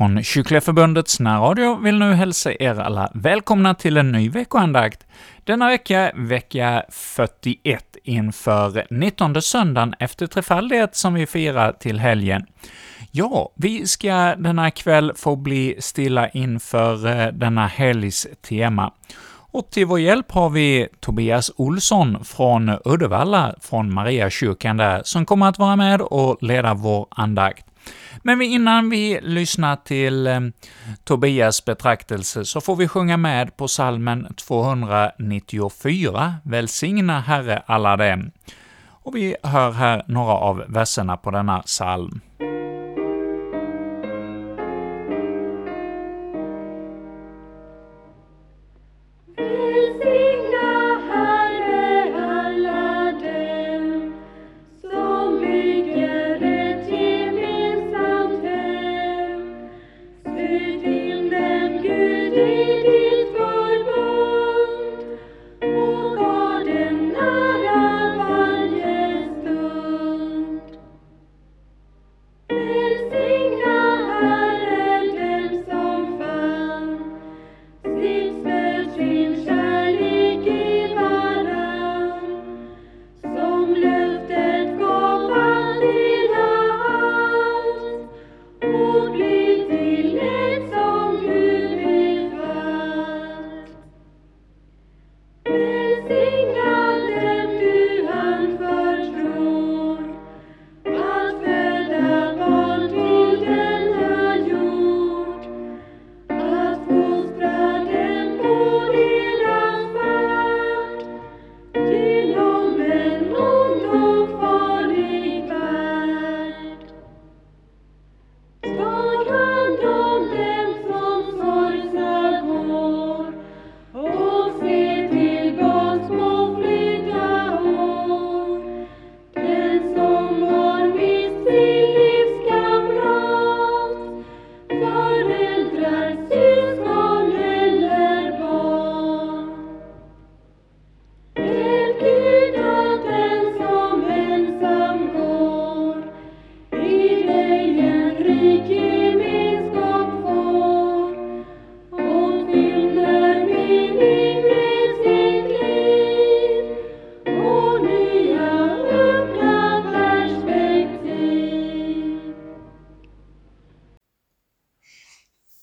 från Kyrkliga Förbundets närradio vill nu hälsa er alla välkomna till en ny veckoandakt. Denna vecka, vecka 41 inför 19 söndagen efter trefaldighet som vi firar till helgen. Ja, vi ska denna kväll få bli stilla inför eh, denna helgs tema. Och till vår hjälp har vi Tobias Olsson från Uddevalla, från Mariakyrkan där, som kommer att vara med och leda vår andakt. Men innan vi lyssnar till eh, Tobias betraktelse så får vi sjunga med på salmen 294, Välsigna Herre alla dem. Och vi hör här några av verserna på denna psalm.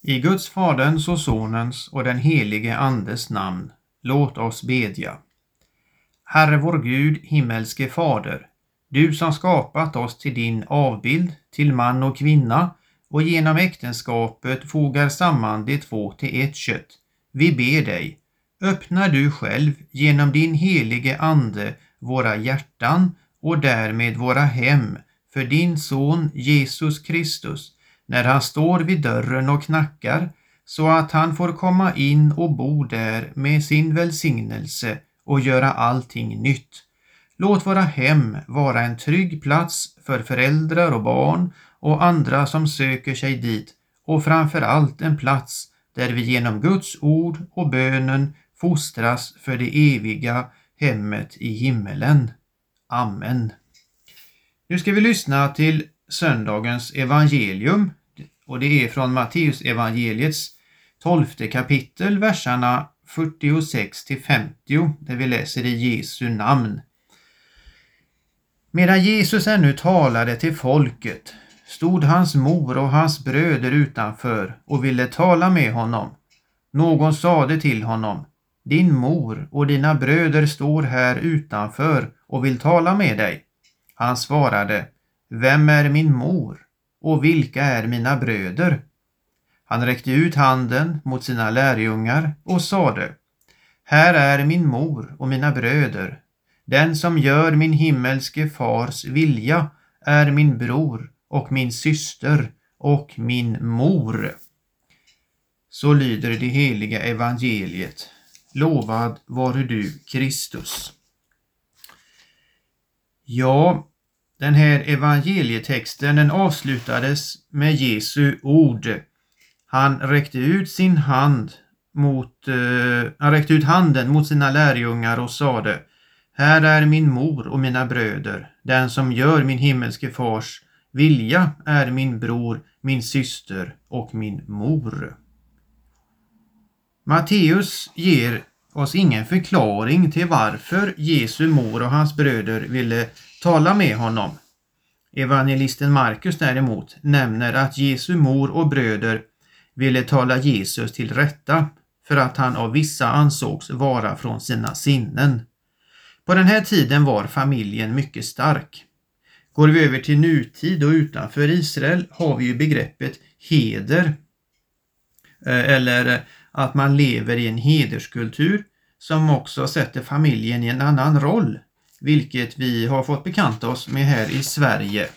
I Guds Faderns och Sonens och den helige Andes namn, låt oss bedja. Herre vår Gud, himmelske Fader, du som skapat oss till din avbild, till man och kvinna och genom äktenskapet fogar samman de två till ett kött. Vi ber dig, öppna du själv genom din helige Ande våra hjärtan och därmed våra hem för din Son Jesus Kristus, när han står vid dörren och knackar så att han får komma in och bo där med sin välsignelse och göra allting nytt. Låt våra hem vara en trygg plats för föräldrar och barn och andra som söker sig dit och framför allt en plats där vi genom Guds ord och bönen fostras för det eviga hemmet i himmelen. Amen. Nu ska vi lyssna till söndagens evangelium och det är från Matteus evangeliets tolfte kapitel, verserna 46 till 50, där vi läser i Jesu namn. Medan Jesus ännu talade till folket stod hans mor och hans bröder utanför och ville tala med honom. Någon sade till honom, din mor och dina bröder står här utanför och vill tala med dig. Han svarade, vem är min mor och vilka är mina bröder? Han räckte ut handen mot sina lärjungar och sade, här är min mor och mina bröder. Den som gör min himmelske fars vilja är min bror och min syster och min mor. Så lyder det heliga evangeliet. Lovad vare du, Kristus. Ja, den här evangelietexten den avslutades med Jesu ord. Han räckte ut sin hand mot, eh, han räckte ut handen mot sina lärjungar och sade Här är min mor och mina bröder. Den som gör min himmelske fars vilja är min bror, min syster och min mor. Matteus ger oss ingen förklaring till varför Jesu mor och hans bröder ville tala med honom. Evangelisten Markus däremot nämner att Jesu mor och bröder ville tala Jesus till rätta för att han av vissa ansågs vara från sina sinnen. På den här tiden var familjen mycket stark. Går vi över till nutid och utanför Israel har vi ju begreppet heder. Eh, eller att man lever i en hederskultur som också sätter familjen i en annan roll, vilket vi har fått bekanta oss med här i Sverige.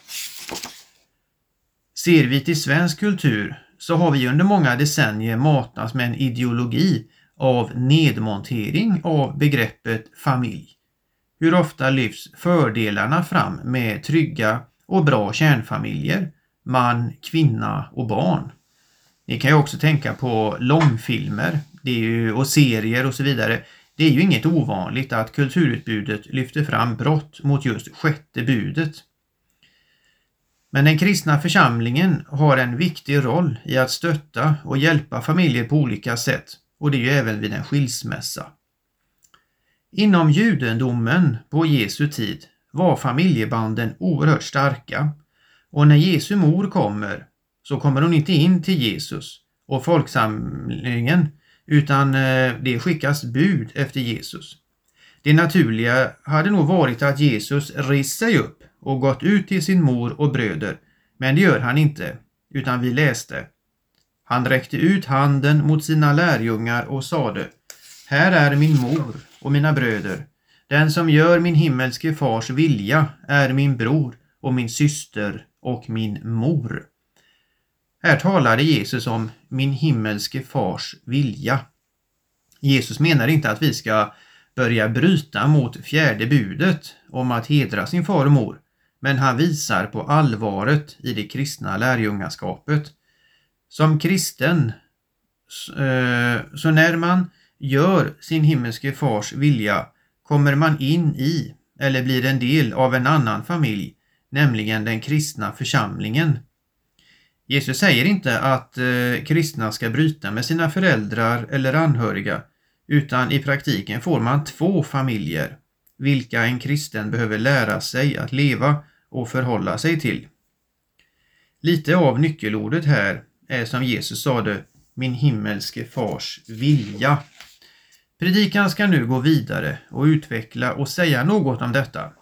Ser vi till svensk kultur så har vi under många decennier matats med en ideologi av nedmontering av begreppet familj. Hur ofta lyfts fördelarna fram med trygga och bra kärnfamiljer, man, kvinna och barn. Ni kan ju också tänka på långfilmer det är ju, och serier och så vidare. Det är ju inget ovanligt att kulturutbudet lyfter fram brott mot just sjätte budet. Men den kristna församlingen har en viktig roll i att stötta och hjälpa familjer på olika sätt och det är ju även vid en skilsmässa. Inom judendomen på Jesu tid var familjebanden oerhört starka och när Jesu mor kommer så kommer hon inte in till Jesus och folksamlingen utan eh, det skickas bud efter Jesus. Det naturliga hade nog varit att Jesus rest sig upp och gått ut till sin mor och bröder, men det gör han inte, utan vi läste. Han räckte ut handen mot sina lärjungar och sade Här är min mor och mina bröder. Den som gör min himmelske fars vilja är min bror och min syster och min mor. Här talade Jesus om min himmelske fars vilja. Jesus menar inte att vi ska börja bryta mot fjärde budet om att hedra sin far och mor, men han visar på allvaret i det kristna lärjungaskapet. Som kristen, eh, så när man gör sin himmelske fars vilja kommer man in i eller blir en del av en annan familj, nämligen den kristna församlingen. Jesus säger inte att eh, kristna ska bryta med sina föräldrar eller anhöriga, utan i praktiken får man två familjer, vilka en kristen behöver lära sig att leva och förhålla sig till. Lite av nyckelordet här är som Jesus sade, min himmelske fars vilja. Predikan ska nu gå vidare och utveckla och säga något om detta.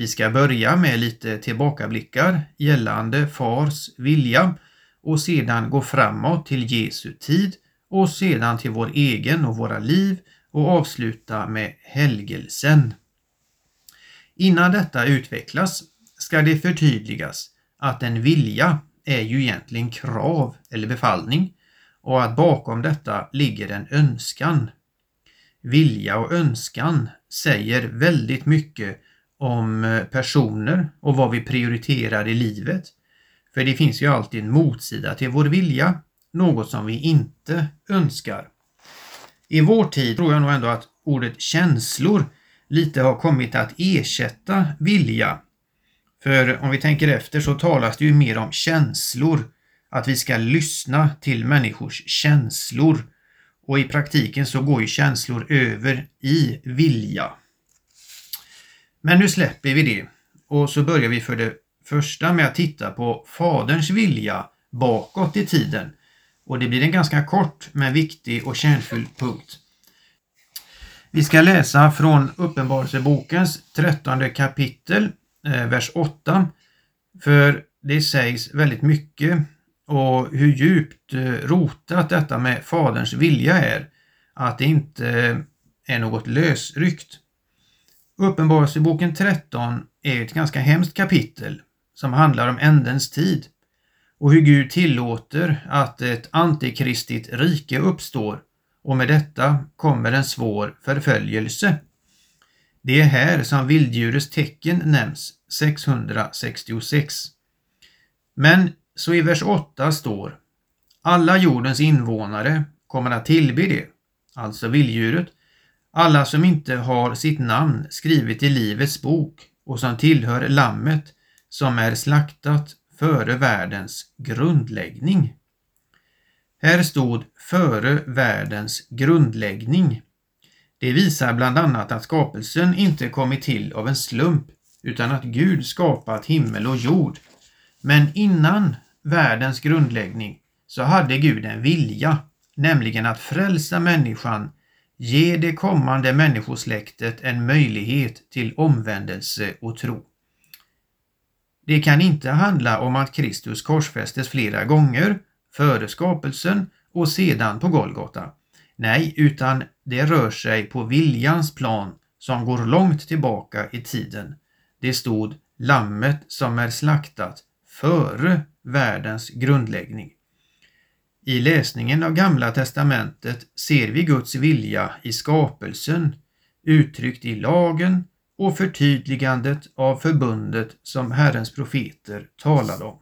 Vi ska börja med lite tillbakablickar gällande fars vilja och sedan gå framåt till Jesu tid och sedan till vår egen och våra liv och avsluta med helgelsen. Innan detta utvecklas ska det förtydligas att en vilja är ju egentligen krav eller befallning och att bakom detta ligger en önskan. Vilja och önskan säger väldigt mycket om eh, personer och vad vi prioriterar i livet. För det finns ju alltid en motsida till vår vilja, något som vi inte önskar. I vår tid tror jag nog ändå att ordet känslor lite har kommit att ersätta vilja för om vi tänker efter så talas det ju mer om känslor, att vi ska lyssna till människors känslor. Och i praktiken så går ju känslor över i vilja. Men nu släpper vi det och så börjar vi för det första med att titta på Faderns vilja bakåt i tiden. Och det blir en ganska kort men viktig och kärnfull punkt. Vi ska läsa från Uppenbarelsebokens trettonde kapitel eh, vers 8. För det sägs väldigt mycket och hur djupt eh, rotat detta med Faderns vilja är. Att det inte eh, är något lösryckt. Uppenbarelseboken 13 är ett ganska hemskt kapitel som handlar om ändens tid och hur Gud tillåter att ett antikristigt rike uppstår och med detta kommer en svår förföljelse. Det är här som vilddjurets tecken nämns 666. Men så i vers 8 står Alla jordens invånare kommer att tillbe det, alltså vilddjuret, alla som inte har sitt namn skrivet i Livets bok och som tillhör Lammet som är slaktat före världens grundläggning. Här stod före världens grundläggning. Det visar bland annat att skapelsen inte kommit till av en slump utan att Gud skapat himmel och jord. Men innan världens grundläggning så hade Gud en vilja, nämligen att frälsa människan, ge det kommande människosläktet en möjlighet till omvändelse och tro. Det kan inte handla om att Kristus korsfästes flera gånger, före skapelsen och sedan på Golgata. Nej, utan det rör sig på viljans plan som går långt tillbaka i tiden. Det stod Lammet som är slaktat före världens grundläggning. I läsningen av Gamla testamentet ser vi Guds vilja i skapelsen, uttryckt i lagen och förtydligandet av förbundet som Herrens profeter talade om.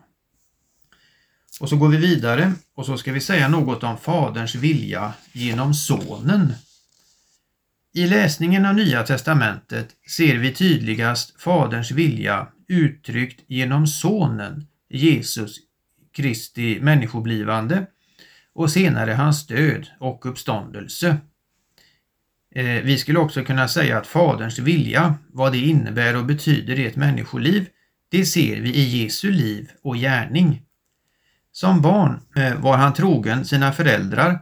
Och så går vi vidare och så ska vi säga något om Faderns vilja genom Sonen. I läsningen av Nya testamentet ser vi tydligast Faderns vilja uttryckt genom Sonen, Jesus Kristi människoblivande och senare hans död och uppståndelse. Eh, vi skulle också kunna säga att Faderns vilja, vad det innebär och betyder i ett människoliv, det ser vi i Jesu liv och gärning. Som barn eh, var han trogen sina föräldrar.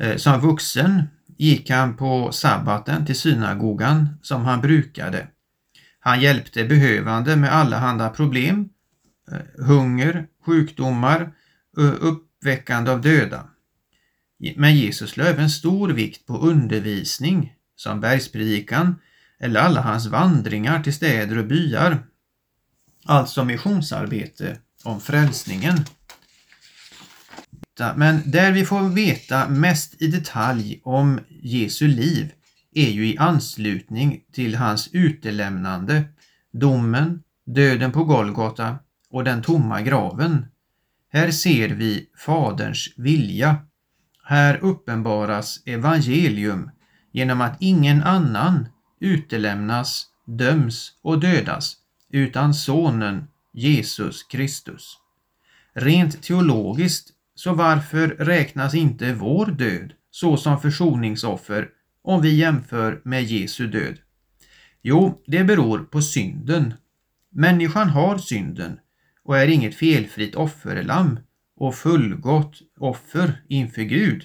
Eh, som vuxen gick han på sabbaten till synagogan som han brukade. Han hjälpte behövande med allehanda problem, hunger, sjukdomar, uppväckande av döda. Men Jesus la även stor vikt på undervisning, som bergspredikan eller alla hans vandringar till städer och byar. Alltså missionsarbete om frälsningen. Men där vi får veta mest i detalj om Jesu liv är ju i anslutning till hans utelämnande, domen, döden på Golgata och den tomma graven. Här ser vi Faderns vilja. Här uppenbaras evangelium genom att ingen annan utelämnas, döms och dödas utan Sonen Jesus Kristus. Rent teologiskt, så varför räknas inte vår död såsom försoningsoffer om vi jämför med Jesu död? Jo, det beror på synden. Människan har synden och är inget felfritt offerlamm och fullgott offer inför Gud.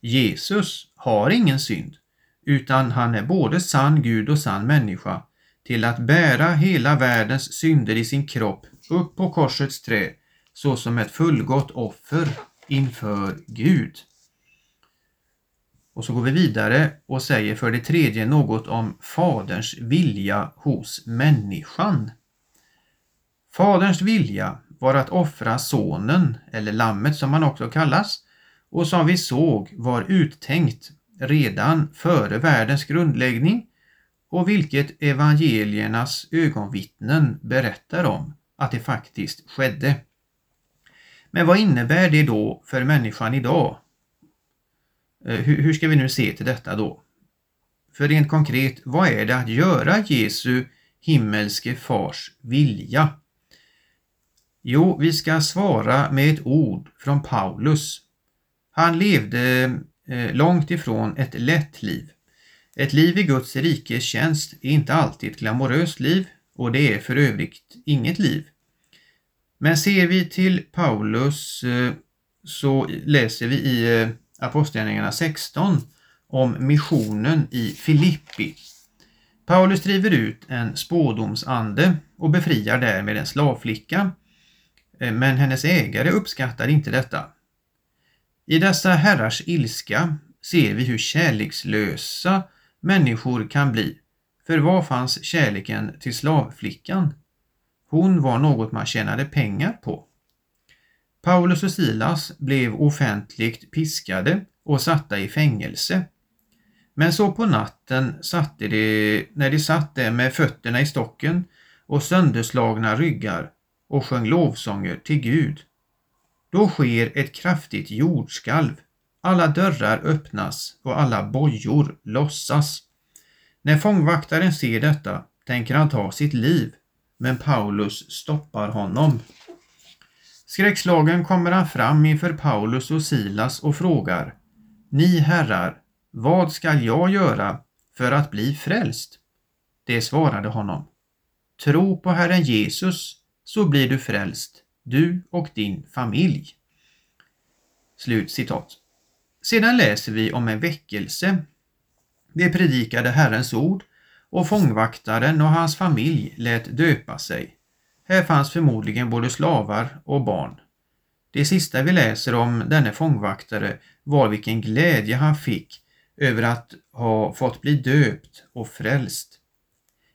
Jesus har ingen synd, utan han är både sann Gud och sann människa till att bära hela världens synder i sin kropp upp på korsets trä såsom ett fullgott offer inför Gud. Och så går vi vidare och säger för det tredje något om Faderns vilja hos människan. Faderns vilja var att offra sonen, eller lammet som han också kallas, och som vi såg var uttänkt redan före världens grundläggning och vilket evangeliernas ögonvittnen berättar om att det faktiskt skedde. Men vad innebär det då för människan idag? Eh, hur ska vi nu se till detta då? För rent konkret, vad är det att göra Jesu himmelske fars vilja? Jo, vi ska svara med ett ord från Paulus. Han levde eh, långt ifrån ett lätt liv. Ett liv i Guds rikes tjänst är inte alltid ett glamoröst liv och det är för övrigt inget liv. Men ser vi till Paulus eh, så läser vi i eh, Apostlagärningarna 16 om missionen i Filippi. Paulus driver ut en spådomsande och befriar därmed en slavflicka Eh, men hennes ägare uppskattar inte detta. I dessa herrars ilska ser vi hur kärlekslösa människor kan bli. För var fanns kärleken till slavflickan? Hon var något man tjänade pengar på. Paulus och Silas blev offentligt piskade och satta i fängelse. Men så på natten satte de, när de satt där med fötterna i stocken och sönderslagna ryggar och sjöng lovsånger till Gud. Då sker ett kraftigt jordskalv. Alla dörrar öppnas och alla bojor lossas. När fångvaktaren ser detta tänker han ta sitt liv, men Paulus stoppar honom. Skräckslagen kommer han fram inför Paulus och Silas och frågar Ni herrar, vad skall jag göra för att bli frälst? Det svarade honom. Tro på Herren Jesus så blir du frälst, du och din familj. Slut citat. Sedan läser vi om en väckelse. Det predikade Herrens ord och fångvaktaren och hans familj lät döpa sig. Här fanns förmodligen både slavar och barn. Det sista vi läser om denne fångvaktare var vilken glädje han fick över att ha fått bli döpt och frälst.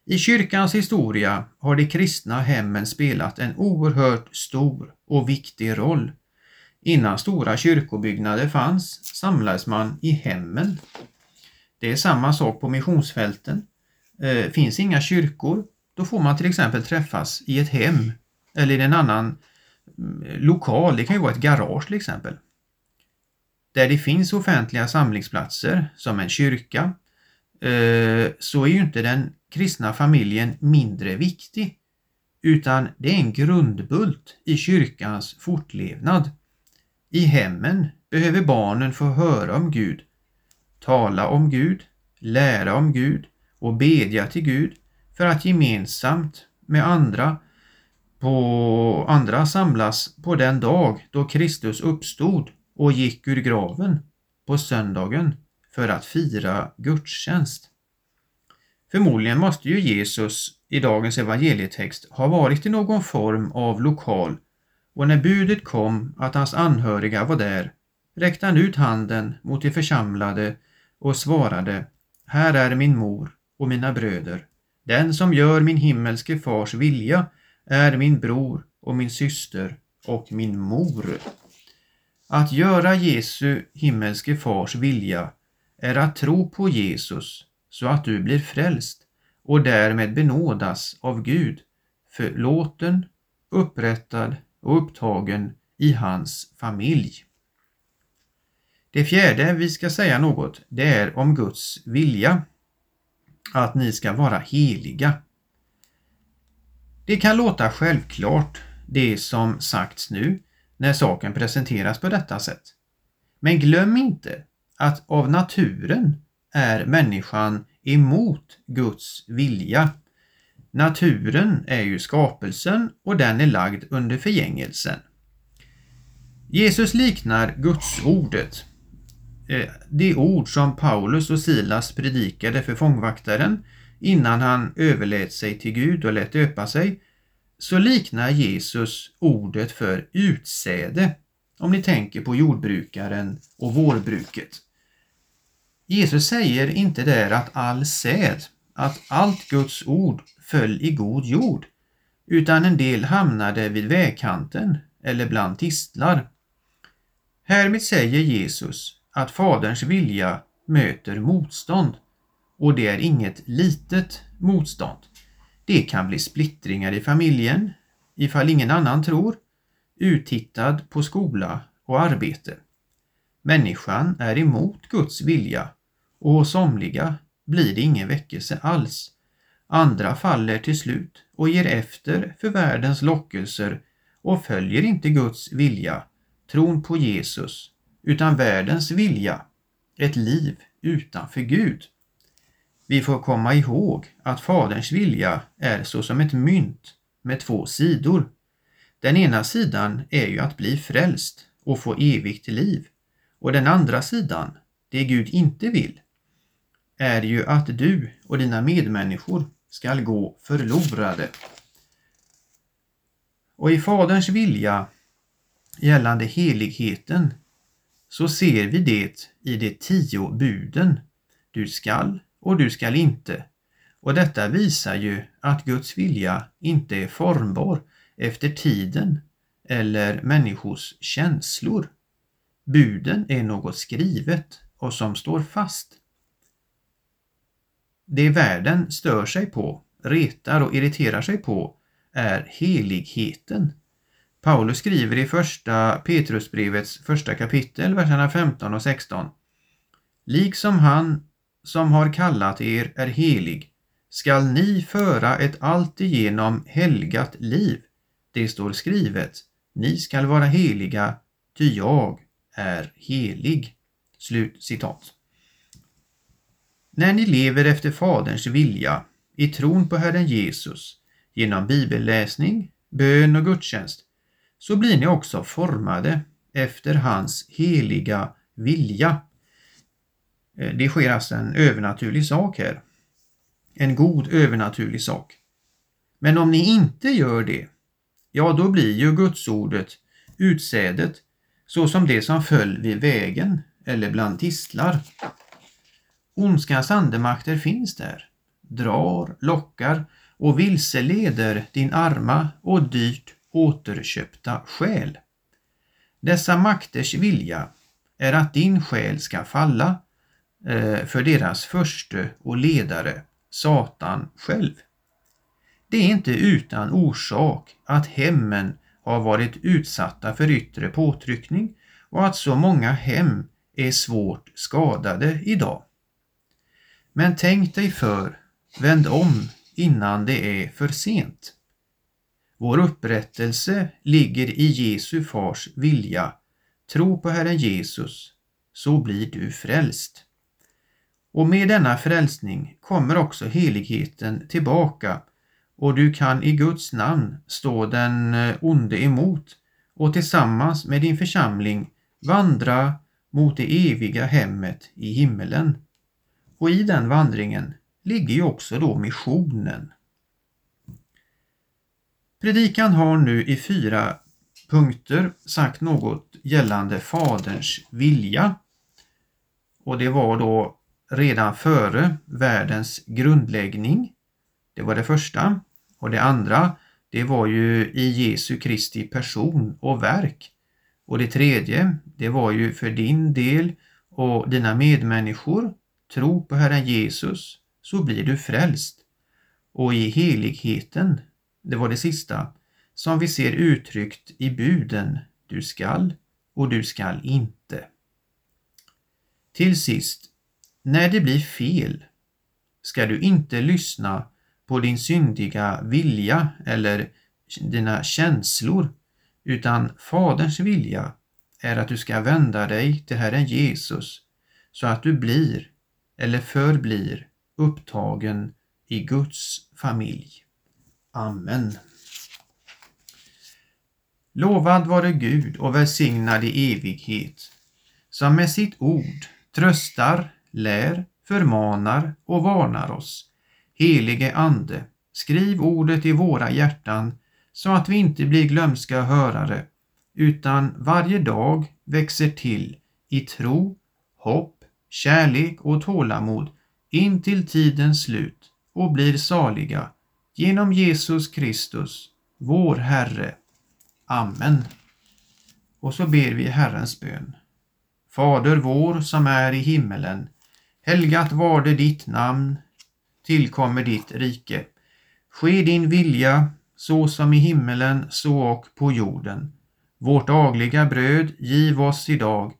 I kyrkans historia har de kristna hemmen spelat en oerhört stor och viktig roll. Innan stora kyrkobyggnader fanns samlades man i hemmen. Det är samma sak på missionsfälten. Eh, finns inga kyrkor, då får man till exempel träffas i ett hem eller i en annan mm, lokal. Det kan ju vara ett garage till exempel. Där det finns offentliga samlingsplatser som en kyrka eh, så är ju inte den kristna familjen mindre viktig utan det är en grundbult i kyrkans fortlevnad. I hemmen behöver barnen få höra om Gud, tala om Gud, lära om Gud och bedja till Gud för att gemensamt med andra på andra samlas på den dag då Kristus uppstod och gick ur graven på söndagen för att fira gudstjänst. Förmodligen måste ju Jesus i dagens evangelietext ha varit i någon form av lokal och när budet kom att hans anhöriga var där räckte han ut handen mot de församlade och svarade Här är min mor och mina bröder. Den som gör min himmelske fars vilja är min bror och min syster och min mor. Att göra Jesu himmelske fars vilja är att tro på Jesus så att du blir frälst och därmed benådas av Gud, förlåten, upprättad och upptagen i hans familj. Det fjärde vi ska säga något, det är om Guds vilja, att ni ska vara heliga. Det kan låta självklart, det som sagts nu, när saken presenteras på detta sätt. Men glöm inte att av naturen är människan emot Guds vilja. Naturen är ju skapelsen och den är lagd under förgängelsen. Jesus liknar gudsordet. Eh, det ord som Paulus och Silas predikade för fångvaktaren innan han överlät sig till Gud och lät döpa sig, så liknar Jesus ordet för utsäde, om ni tänker på jordbrukaren och vårbruket. Jesus säger inte där att all säd, att allt Guds ord föll i god jord, utan en del hamnade vid vägkanten eller bland tistlar. Härmed säger Jesus att Faderns vilja möter motstånd och det är inget litet motstånd. Det kan bli splittringar i familjen, ifall ingen annan tror, uttittad på skola och arbete. Människan är emot Guds vilja och hos somliga blir det ingen väckelse alls. Andra faller till slut och ger efter för världens lockelser och följer inte Guds vilja, tron på Jesus, utan världens vilja, ett liv utanför Gud. Vi får komma ihåg att Faderns vilja är såsom ett mynt med två sidor. Den ena sidan är ju att bli frälst och få evigt liv och den andra sidan, det Gud inte vill, är ju att du och dina medmänniskor skall gå förlorade. Och i Faderns vilja gällande heligheten så ser vi det i de tio buden. Du skall och du skall inte. Och detta visar ju att Guds vilja inte är formbar efter tiden eller människors känslor. Buden är något skrivet och som står fast. Det världen stör sig på, retar och irriterar sig på är heligheten. Paulus skriver i första Petrusbrevets första kapitel, verserna 15 och 16. Liksom han som har kallat er är helig, skall ni föra ett alltigenom helgat liv. Det står skrivet, Ni skall vara heliga, ty jag är helig. Slut citat. När ni lever efter Faderns vilja i tron på Herren Jesus genom bibelläsning, bön och gudstjänst så blir ni också formade efter hans heliga vilja. Eh, det sker alltså en övernaturlig sak här. En god övernaturlig sak. Men om ni inte gör det, ja då blir ju gudsordet, utsädet, så som det som föll vid vägen eller bland tistlar. Ondskans andemakter finns där, drar, lockar och vilseleder din arma och dyrt återköpta själ. Dessa makters vilja är att din själ ska falla eh, för deras förste och ledare, Satan själv. Det är inte utan orsak att hemmen har varit utsatta för yttre påtryckning och att så många hem är svårt skadade idag. Men tänk dig för, vänd om innan det är för sent. Vår upprättelse ligger i Jesu fars vilja. Tro på Herren Jesus, så blir du frälst. Och med denna frälsning kommer också heligheten tillbaka och du kan i Guds namn stå den eh, onde emot och tillsammans med din församling vandra mot det eviga hemmet i himmelen. Och i den vandringen ligger ju också då missionen. Predikan har nu i fyra punkter sagt något gällande Faderns vilja. Och det var då redan före världens grundläggning. Det var det första. Och det andra, det var ju i Jesu Kristi person och verk. Och det tredje, det var ju för din del och dina medmänniskor. Tro på Herren Jesus så blir du frälst. Och i heligheten, det var det sista, som vi ser uttryckt i buden du skall och du skall inte. Till sist, när det blir fel ska du inte lyssna på din syndiga vilja eller dina känslor, utan Faderns vilja är att du ska vända dig till Herren Jesus så att du blir eller förblir upptagen i Guds familj. Amen. Lovad vare Gud och välsignad i evighet, som med sitt ord tröstar, lär, förmanar och varnar oss. Helige Ande, skriv ordet i våra hjärtan så att vi inte blir glömska hörare utan varje dag växer till i tro, hopp, kärlek och tålamod in till tidens slut och blir saliga genom Jesus Kristus, vår Herre. Amen. Och så ber vi Herrens bön. Fader vår som är i himmelen. Helgat varde ditt namn. Tillkommer ditt rike. Ske din vilja så som i himmelen så och på jorden. Vårt dagliga bröd giv oss idag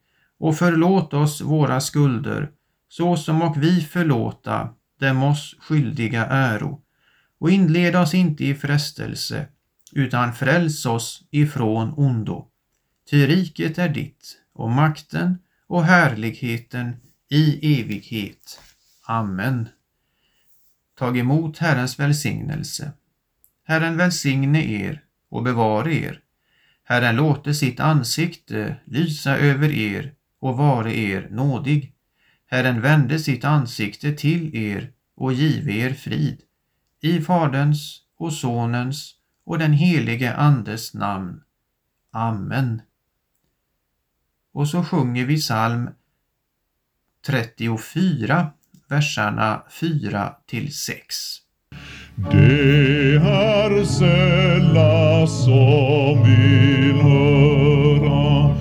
och förlåt oss våra skulder så som och vi förlåta dem oss skyldiga äro och inled oss inte i frestelse utan fräls oss ifrån ondo. Ty riket är ditt och makten och härligheten i evighet. Amen. Tag emot Herrens välsignelse. Herren välsigne er och bevare er. Herren låte sitt ansikte lysa över er och vare er nådig. Herren vände sitt ansikte till er och give er frid. I Faderns och Sonens och den helige Andes namn. Amen. Och så sjunger vi psalm 34, verserna 4 till 6. Det är sälla som vill höra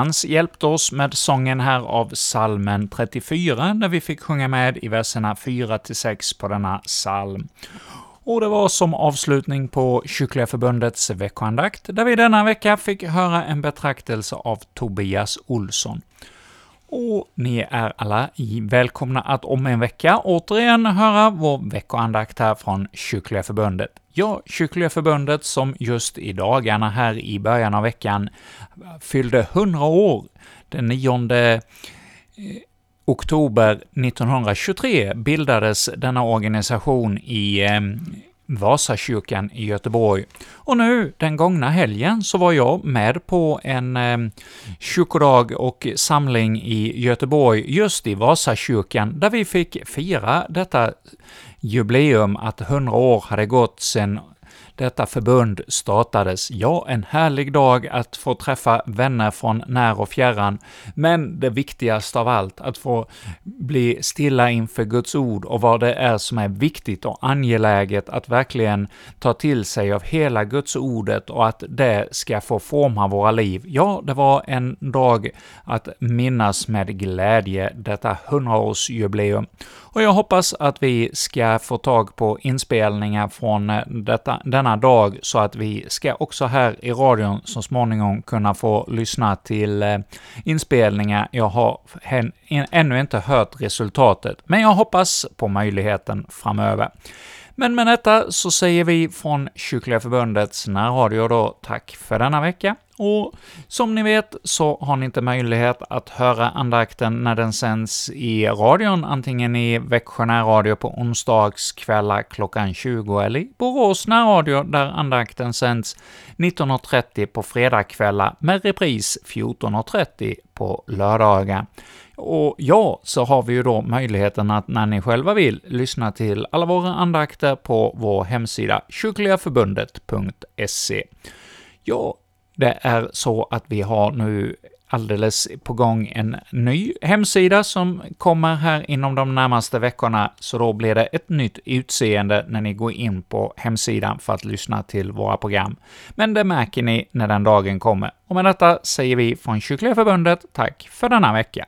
Krantz hjälpte oss med sången här av salmen 34, där vi fick sjunga med i verserna 4-6 på denna psalm. Och det var som avslutning på Kyrkliga Förbundets veckoandakt, där vi denna vecka fick höra en betraktelse av Tobias Olsson. Och ni är alla välkomna att om en vecka återigen höra vår veckoandakt här från Kyrkliga Förbundet. Ja, Kyrkliga Förbundet som just i dagarna här i början av veckan fyllde 100 år. Den 9 eh, oktober 1923 bildades denna organisation i eh, Vasakyrkan i Göteborg. Och nu, den gångna helgen, så var jag med på en eh, kyrkodag och samling i Göteborg, just i Vasakyrkan, där vi fick fira detta jubileum att 100 år hade gått sedan detta förbund startades. Ja, en härlig dag att få träffa vänner från när och fjärran, men det viktigaste av allt, att få bli stilla inför Guds ord och vad det är som är viktigt och angeläget att verkligen ta till sig av hela Guds ordet och att det ska få forma våra liv. Ja, det var en dag att minnas med glädje, detta hundraårsjubileum. Och jag hoppas att vi ska få tag på inspelningar från eh, detta, denna dag, så att vi ska också här i radion så småningom kunna få lyssna till eh, inspelningar. Jag har ännu inte hört resultatet, men jag hoppas på möjligheten framöver. Men med detta så säger vi från Kyrkliga Förbundets närradio då tack för denna vecka, och som ni vet så har ni inte möjlighet att höra andakten när den sänds i radion, antingen i Växjö närradio på onsdagskvällar klockan 20 eller i Borås närradio där andakten sänds 19.30 på fredagskvällar med repris 14.30 på lördagar. Och ja, så har vi ju då möjligheten att när ni själva vill lyssna till alla våra andakter på vår hemsida kyrkligaförbundet.se. Ja, det är så att vi har nu alldeles på gång en ny hemsida som kommer här inom de närmaste veckorna, så då blir det ett nytt utseende när ni går in på hemsidan för att lyssna till våra program. Men det märker ni när den dagen kommer. Och med detta säger vi från Kyrkliga Förbundet tack för denna vecka.